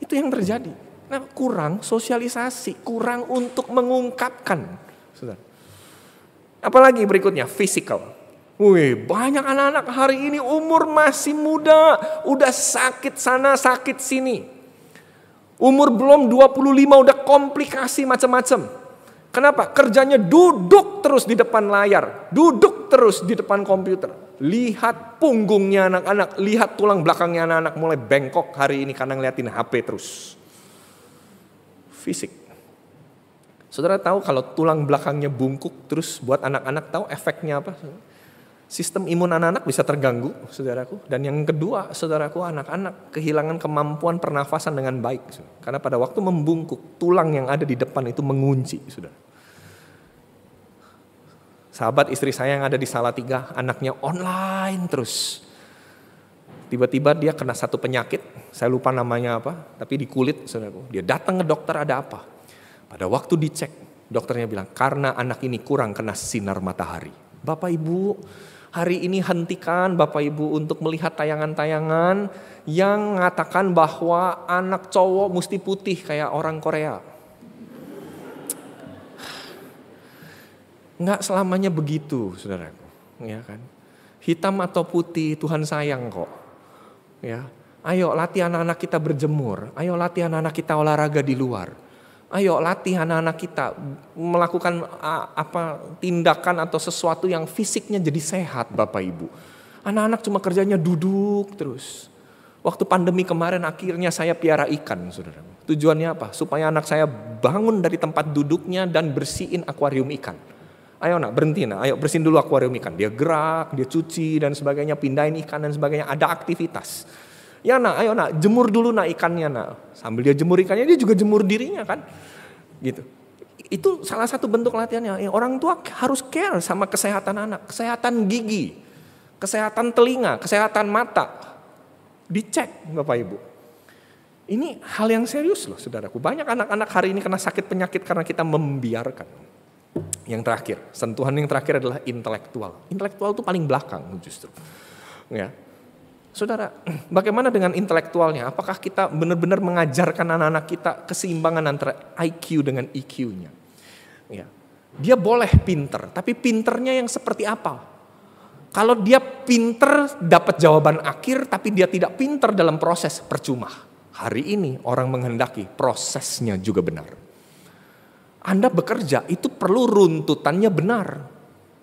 Itu yang terjadi. Nah, kurang sosialisasi, kurang untuk mengungkapkan. Apalagi berikutnya, physical. Wih, banyak anak-anak hari ini umur masih muda, udah sakit sana, sakit sini. Umur belum 25 udah komplikasi macam-macam. Kenapa? Kerjanya duduk terus di depan layar, duduk terus di depan komputer. Lihat punggungnya anak-anak, lihat tulang belakangnya anak-anak mulai bengkok hari ini karena ngeliatin HP terus. Fisik. Saudara tahu kalau tulang belakangnya bungkuk terus buat anak-anak tahu efeknya apa? Sistem imun anak-anak bisa terganggu, saudaraku. Dan yang kedua, saudaraku, anak-anak kehilangan kemampuan pernafasan dengan baik. Karena pada waktu membungkuk, tulang yang ada di depan itu mengunci, saudara. Sahabat istri saya yang ada di Salatiga, anaknya online terus. Tiba-tiba dia kena satu penyakit, saya lupa namanya apa, tapi di kulit, saudaraku. Dia datang ke dokter ada apa? Pada waktu dicek, dokternya bilang, karena anak ini kurang kena sinar matahari. Bapak Ibu, hari ini hentikan Bapak Ibu untuk melihat tayangan-tayangan yang mengatakan bahwa anak cowok mesti putih kayak orang Korea. Enggak selamanya begitu, saudaraku. Ya kan? Hitam atau putih Tuhan sayang kok. Ya, ayo latih anak-anak kita berjemur. Ayo latih anak-anak kita olahraga di luar. Ayo latih anak-anak kita melakukan apa tindakan atau sesuatu yang fisiknya jadi sehat Bapak Ibu. Anak-anak cuma kerjanya duduk terus. Waktu pandemi kemarin akhirnya saya piara ikan, saudara. Tujuannya apa? Supaya anak saya bangun dari tempat duduknya dan bersihin akuarium ikan. Ayo nak berhenti nak, ayo bersihin dulu akuarium ikan. Dia gerak, dia cuci dan sebagainya, pindahin ikan dan sebagainya. Ada aktivitas. Ya nak, ayo nak, jemur dulu nak ikannya nak. Sambil dia jemur ikannya, dia juga jemur dirinya kan. Gitu. Itu salah satu bentuk latihannya. Ya, orang tua harus care sama kesehatan anak. Kesehatan gigi, kesehatan telinga, kesehatan mata. Dicek Bapak Ibu. Ini hal yang serius loh saudaraku. Banyak anak-anak hari ini kena sakit penyakit karena kita membiarkan. Yang terakhir, sentuhan yang terakhir adalah intelektual. Intelektual itu paling belakang justru. Ya, Saudara, bagaimana dengan intelektualnya? Apakah kita benar-benar mengajarkan anak-anak kita keseimbangan antara IQ dengan EQ-nya? Ya. Dia boleh pinter, tapi pinternya yang seperti apa? Kalau dia pinter dapat jawaban akhir, tapi dia tidak pinter dalam proses percuma. Hari ini orang menghendaki prosesnya juga benar. Anda bekerja itu perlu runtutannya benar.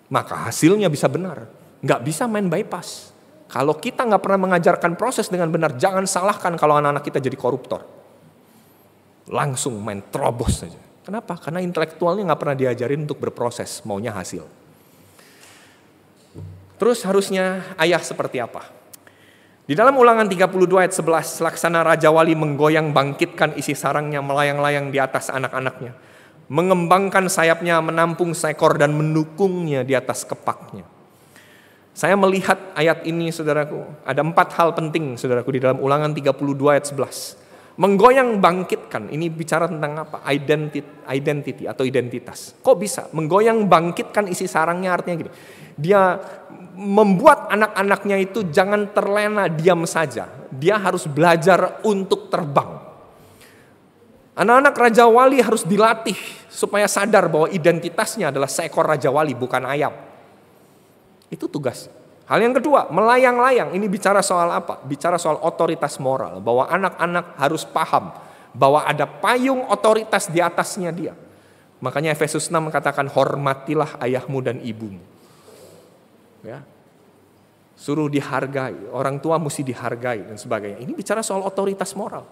Maka hasilnya bisa benar. Nggak bisa main bypass. Kalau kita nggak pernah mengajarkan proses dengan benar, jangan salahkan kalau anak-anak kita jadi koruptor. Langsung main terobos saja. Kenapa? Karena intelektualnya nggak pernah diajarin untuk berproses, maunya hasil. Terus harusnya ayah seperti apa? Di dalam ulangan 32 ayat 11, laksana Raja Wali menggoyang bangkitkan isi sarangnya melayang-layang di atas anak-anaknya. Mengembangkan sayapnya, menampung seekor dan mendukungnya di atas kepaknya. Saya melihat ayat ini saudaraku, ada empat hal penting saudaraku di dalam ulangan 32 ayat 11. Menggoyang bangkitkan, ini bicara tentang apa? Identity, identity atau identitas. Kok bisa? Menggoyang bangkitkan isi sarangnya artinya gini. Dia membuat anak-anaknya itu jangan terlena diam saja. Dia harus belajar untuk terbang. Anak-anak Raja Wali harus dilatih supaya sadar bahwa identitasnya adalah seekor Raja Wali bukan ayam. Itu tugas. Hal yang kedua, melayang-layang. Ini bicara soal apa? Bicara soal otoritas moral. Bahwa anak-anak harus paham bahwa ada payung otoritas di atasnya dia. Makanya Efesus 6 mengatakan hormatilah ayahmu dan ibumu. Ya. Suruh dihargai, orang tua mesti dihargai dan sebagainya. Ini bicara soal otoritas moral.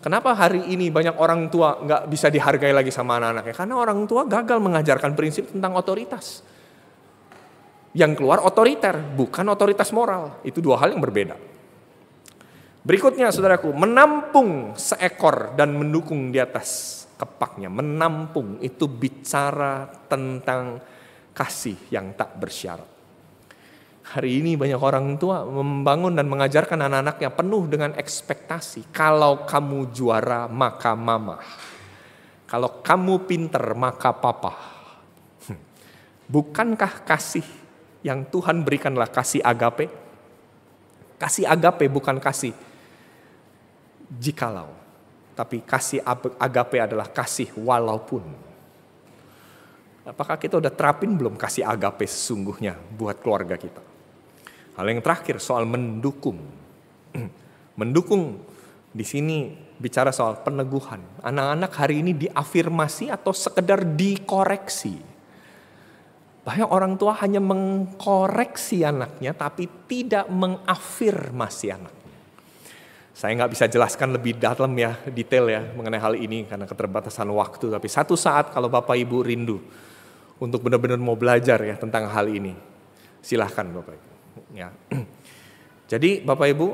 Kenapa hari ini banyak orang tua nggak bisa dihargai lagi sama anak-anaknya? Karena orang tua gagal mengajarkan prinsip tentang otoritas. Yang keluar otoriter, bukan otoritas moral. Itu dua hal yang berbeda. Berikutnya saudaraku, menampung seekor dan mendukung di atas kepaknya. Menampung itu bicara tentang kasih yang tak bersyarat. Hari ini banyak orang tua membangun dan mengajarkan anak-anaknya penuh dengan ekspektasi. Kalau kamu juara maka mama. Kalau kamu pinter maka papa. Bukankah kasih yang Tuhan berikanlah kasih agape? Kasih agape bukan kasih jikalau. Tapi kasih agape adalah kasih walaupun. Apakah kita udah terapin belum kasih agape sesungguhnya buat keluarga kita? Hal yang terakhir soal mendukung. mendukung di sini bicara soal peneguhan. Anak-anak hari ini diafirmasi atau sekedar dikoreksi. Banyak orang tua hanya mengkoreksi anaknya tapi tidak mengafirmasi anaknya. Saya nggak bisa jelaskan lebih dalam ya, detail ya mengenai hal ini karena keterbatasan waktu. Tapi satu saat kalau Bapak Ibu rindu untuk benar-benar mau belajar ya tentang hal ini, silahkan Bapak Ibu. Ya. Jadi Bapak Ibu,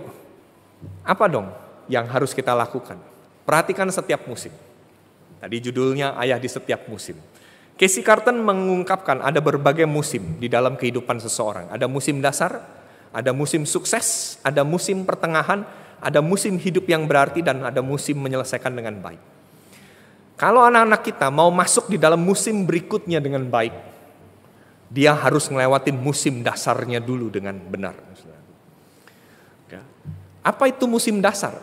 apa dong yang harus kita lakukan? Perhatikan setiap musim. Tadi judulnya Ayah di setiap musim. Casey Carton mengungkapkan ada berbagai musim di dalam kehidupan seseorang. Ada musim dasar, ada musim sukses, ada musim pertengahan, ada musim hidup yang berarti dan ada musim menyelesaikan dengan baik. Kalau anak-anak kita mau masuk di dalam musim berikutnya dengan baik, dia harus ngelewatin musim dasarnya dulu dengan benar. Apa itu musim dasar?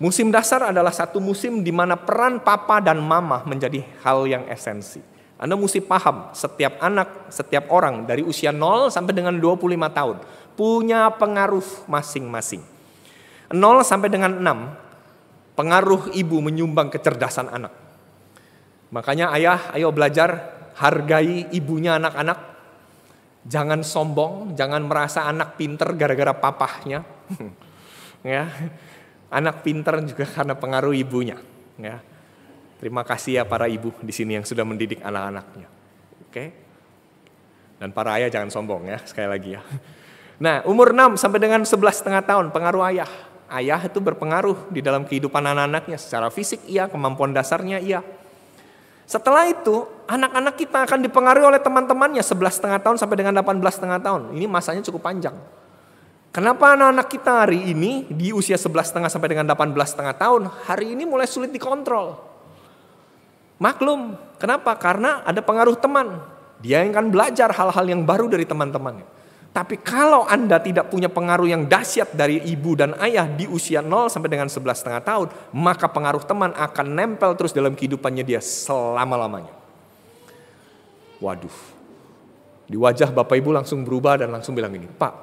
Musim dasar adalah satu musim di mana peran papa dan mama menjadi hal yang esensi. Anda mesti paham, setiap anak, setiap orang dari usia 0 sampai dengan 25 tahun punya pengaruh masing-masing. 0 sampai dengan 6, pengaruh ibu menyumbang kecerdasan anak. Makanya ayah, ayo belajar hargai ibunya anak-anak, Jangan sombong, jangan merasa anak pinter gara-gara papahnya. ya. Anak pinter juga karena pengaruh ibunya, ya. Terima kasih ya para ibu di sini yang sudah mendidik anak-anaknya. Oke. Dan para ayah jangan sombong ya, sekali lagi ya. Nah, umur 6 sampai dengan 11 setengah tahun pengaruh ayah. Ayah itu berpengaruh di dalam kehidupan anak-anaknya secara fisik iya, kemampuan dasarnya iya. Setelah itu, anak-anak kita akan dipengaruhi oleh teman-temannya 11 setengah tahun sampai dengan 18 setengah tahun. Ini masanya cukup panjang. Kenapa anak-anak kita hari ini di usia 11 setengah sampai dengan 18 setengah tahun, hari ini mulai sulit dikontrol. Maklum, kenapa? Karena ada pengaruh teman. Dia yang akan belajar hal-hal yang baru dari teman-temannya. Tapi kalau Anda tidak punya pengaruh yang dahsyat dari ibu dan ayah di usia 0 sampai dengan 11 setengah tahun, maka pengaruh teman akan nempel terus dalam kehidupannya dia selama-lamanya. Waduh. Di wajah Bapak Ibu langsung berubah dan langsung bilang ini, Pak,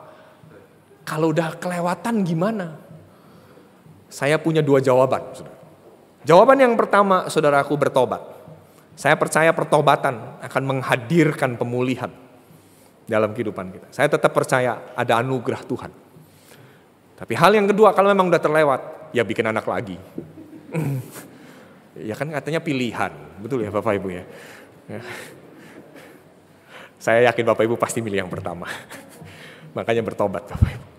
kalau udah kelewatan gimana? Saya punya dua jawaban. Saudara. Jawaban yang pertama, saudaraku bertobat. Saya percaya pertobatan akan menghadirkan pemulihan dalam kehidupan kita. Saya tetap percaya ada anugerah Tuhan. Tapi hal yang kedua, kalau memang udah terlewat, ya bikin anak lagi. ya kan katanya pilihan, betul ya Bapak Ibu ya. ya. Saya yakin Bapak Ibu pasti milih yang pertama. Makanya bertobat Bapak Ibu.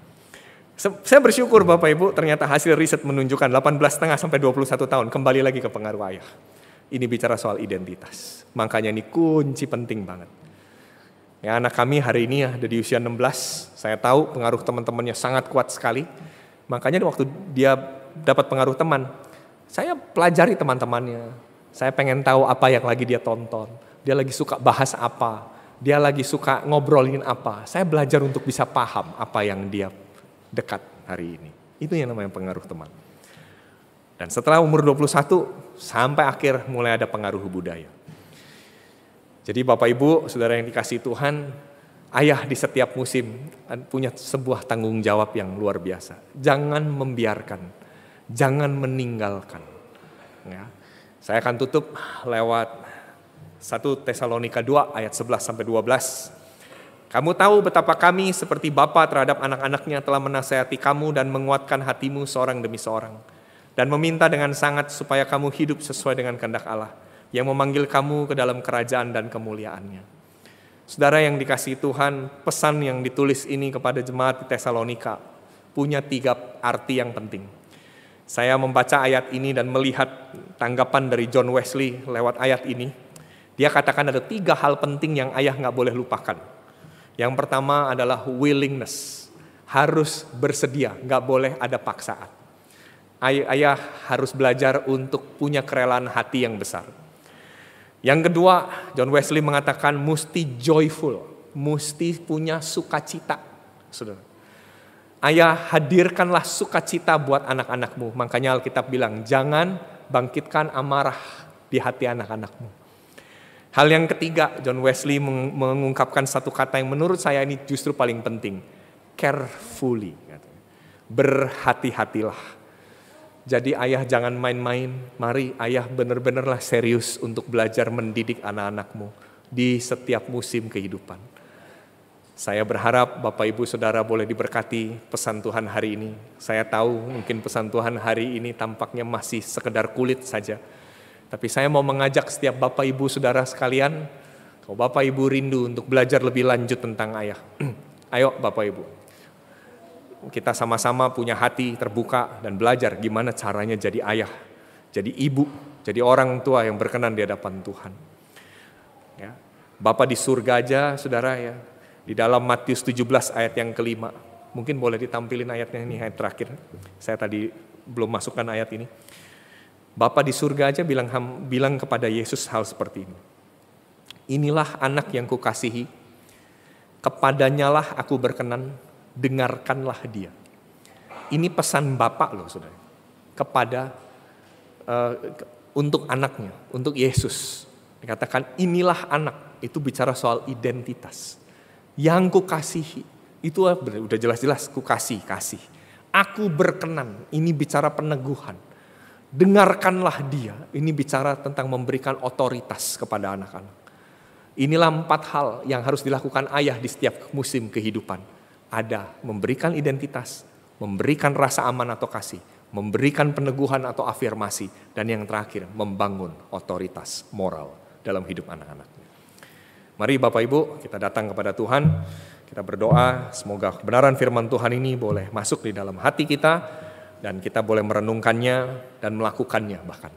Saya bersyukur Bapak Ibu ternyata hasil riset menunjukkan 18 setengah sampai 21 tahun kembali lagi ke pengaruh ayah. Ini bicara soal identitas. Makanya ini kunci penting banget. Ya anak kami hari ini ada di usia 16. Saya tahu pengaruh teman-temannya sangat kuat sekali. Makanya waktu dia dapat pengaruh teman, saya pelajari teman-temannya. Saya pengen tahu apa yang lagi dia tonton. Dia lagi suka bahas apa. Dia lagi suka ngobrolin apa. Saya belajar untuk bisa paham apa yang dia dekat hari ini. Itu yang namanya pengaruh teman. Dan setelah umur 21 sampai akhir mulai ada pengaruh budaya. Jadi Bapak Ibu, saudara yang dikasih Tuhan, ayah di setiap musim punya sebuah tanggung jawab yang luar biasa. Jangan membiarkan, jangan meninggalkan. Ya. Saya akan tutup lewat 1 Tesalonika 2 ayat 11 sampai 12. Kamu tahu betapa kami seperti Bapa terhadap anak-anaknya telah menasehati kamu dan menguatkan hatimu seorang demi seorang. Dan meminta dengan sangat supaya kamu hidup sesuai dengan kehendak Allah yang memanggil kamu ke dalam kerajaan dan kemuliaannya. Saudara yang dikasih Tuhan, pesan yang ditulis ini kepada jemaat di Tesalonika punya tiga arti yang penting. Saya membaca ayat ini dan melihat tanggapan dari John Wesley lewat ayat ini. Dia katakan ada tiga hal penting yang ayah nggak boleh lupakan yang pertama adalah willingness. Harus bersedia, nggak boleh ada paksaan. Ay ayah harus belajar untuk punya kerelaan hati yang besar. Yang kedua, John Wesley mengatakan mesti joyful, mesti punya sukacita. Saudara. Ayah hadirkanlah sukacita buat anak-anakmu. Makanya Alkitab bilang, jangan bangkitkan amarah di hati anak-anakmu. Hal yang ketiga, John Wesley mengungkapkan satu kata yang menurut saya ini justru paling penting. Carefully. Berhati-hatilah. Jadi ayah jangan main-main, mari ayah benar-benarlah serius untuk belajar mendidik anak-anakmu di setiap musim kehidupan. Saya berharap Bapak Ibu Saudara boleh diberkati pesan Tuhan hari ini. Saya tahu mungkin pesan Tuhan hari ini tampaknya masih sekedar kulit saja tapi saya mau mengajak setiap Bapak Ibu Saudara sekalian, kalau Bapak Ibu rindu untuk belajar lebih lanjut tentang ayah. Ayo Bapak Ibu, kita sama-sama punya hati terbuka dan belajar gimana caranya jadi ayah, jadi ibu, jadi orang tua yang berkenan di hadapan Tuhan. Ya. Bapak di surga aja, saudara ya, di dalam Matius 17 ayat yang kelima. Mungkin boleh ditampilin ayatnya ini ayat terakhir. Saya tadi belum masukkan ayat ini. Bapak di surga aja bilang bilang kepada Yesus hal seperti ini. Inilah anak yang kukasihi, kepadanyalah aku berkenan, dengarkanlah dia. Ini pesan Bapak loh saudara, kepada uh, untuk anaknya, untuk Yesus. Dikatakan inilah anak, itu bicara soal identitas. Yang kukasihi, itu udah jelas-jelas kukasih, kasih. Aku berkenan, ini bicara peneguhan dengarkanlah dia. Ini bicara tentang memberikan otoritas kepada anak-anak. Inilah empat hal yang harus dilakukan ayah di setiap musim kehidupan. Ada memberikan identitas, memberikan rasa aman atau kasih, memberikan peneguhan atau afirmasi, dan yang terakhir membangun otoritas moral dalam hidup anak-anak. Mari Bapak Ibu kita datang kepada Tuhan, kita berdoa semoga kebenaran firman Tuhan ini boleh masuk di dalam hati kita, dan kita boleh merenungkannya dan melakukannya bahkan.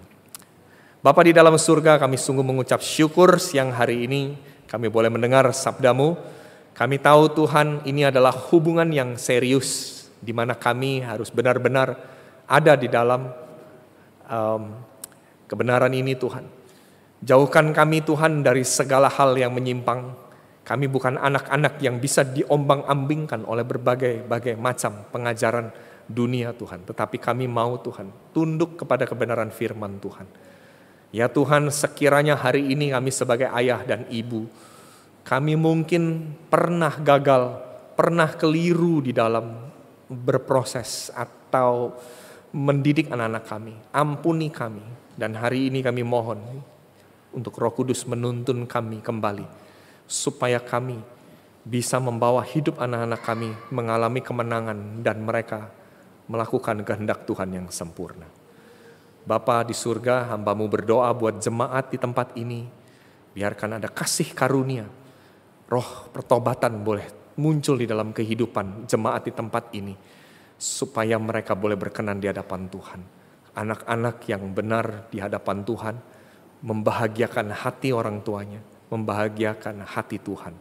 Bapa di dalam surga kami sungguh mengucap syukur siang hari ini kami boleh mendengar sabdamu. Kami tahu Tuhan ini adalah hubungan yang serius di mana kami harus benar-benar ada di dalam um, kebenaran ini Tuhan. Jauhkan kami Tuhan dari segala hal yang menyimpang. Kami bukan anak-anak yang bisa diombang-ambingkan oleh berbagai-bagai macam pengajaran dunia Tuhan, tetapi kami mau Tuhan tunduk kepada kebenaran firman Tuhan. Ya Tuhan, sekiranya hari ini kami sebagai ayah dan ibu Kami mungkin pernah gagal, pernah keliru di dalam berproses atau mendidik anak-anak kami. Ampuni kami. Dan hari ini kami mohon untuk Roh Kudus menuntun kami kembali supaya kami bisa membawa hidup anak-anak kami mengalami kemenangan dan mereka melakukan kehendak Tuhan yang sempurna. Bapa di surga, hambamu berdoa buat jemaat di tempat ini. Biarkan ada kasih karunia, roh pertobatan boleh muncul di dalam kehidupan jemaat di tempat ini. Supaya mereka boleh berkenan di hadapan Tuhan. Anak-anak yang benar di hadapan Tuhan, membahagiakan hati orang tuanya, membahagiakan hati Tuhan.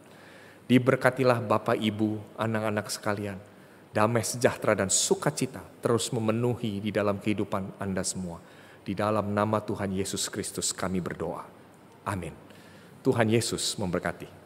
Diberkatilah Bapak Ibu, anak-anak sekalian. Damai sejahtera dan sukacita terus memenuhi di dalam kehidupan Anda semua. Di dalam nama Tuhan Yesus Kristus kami berdoa. Amin. Tuhan Yesus memberkati.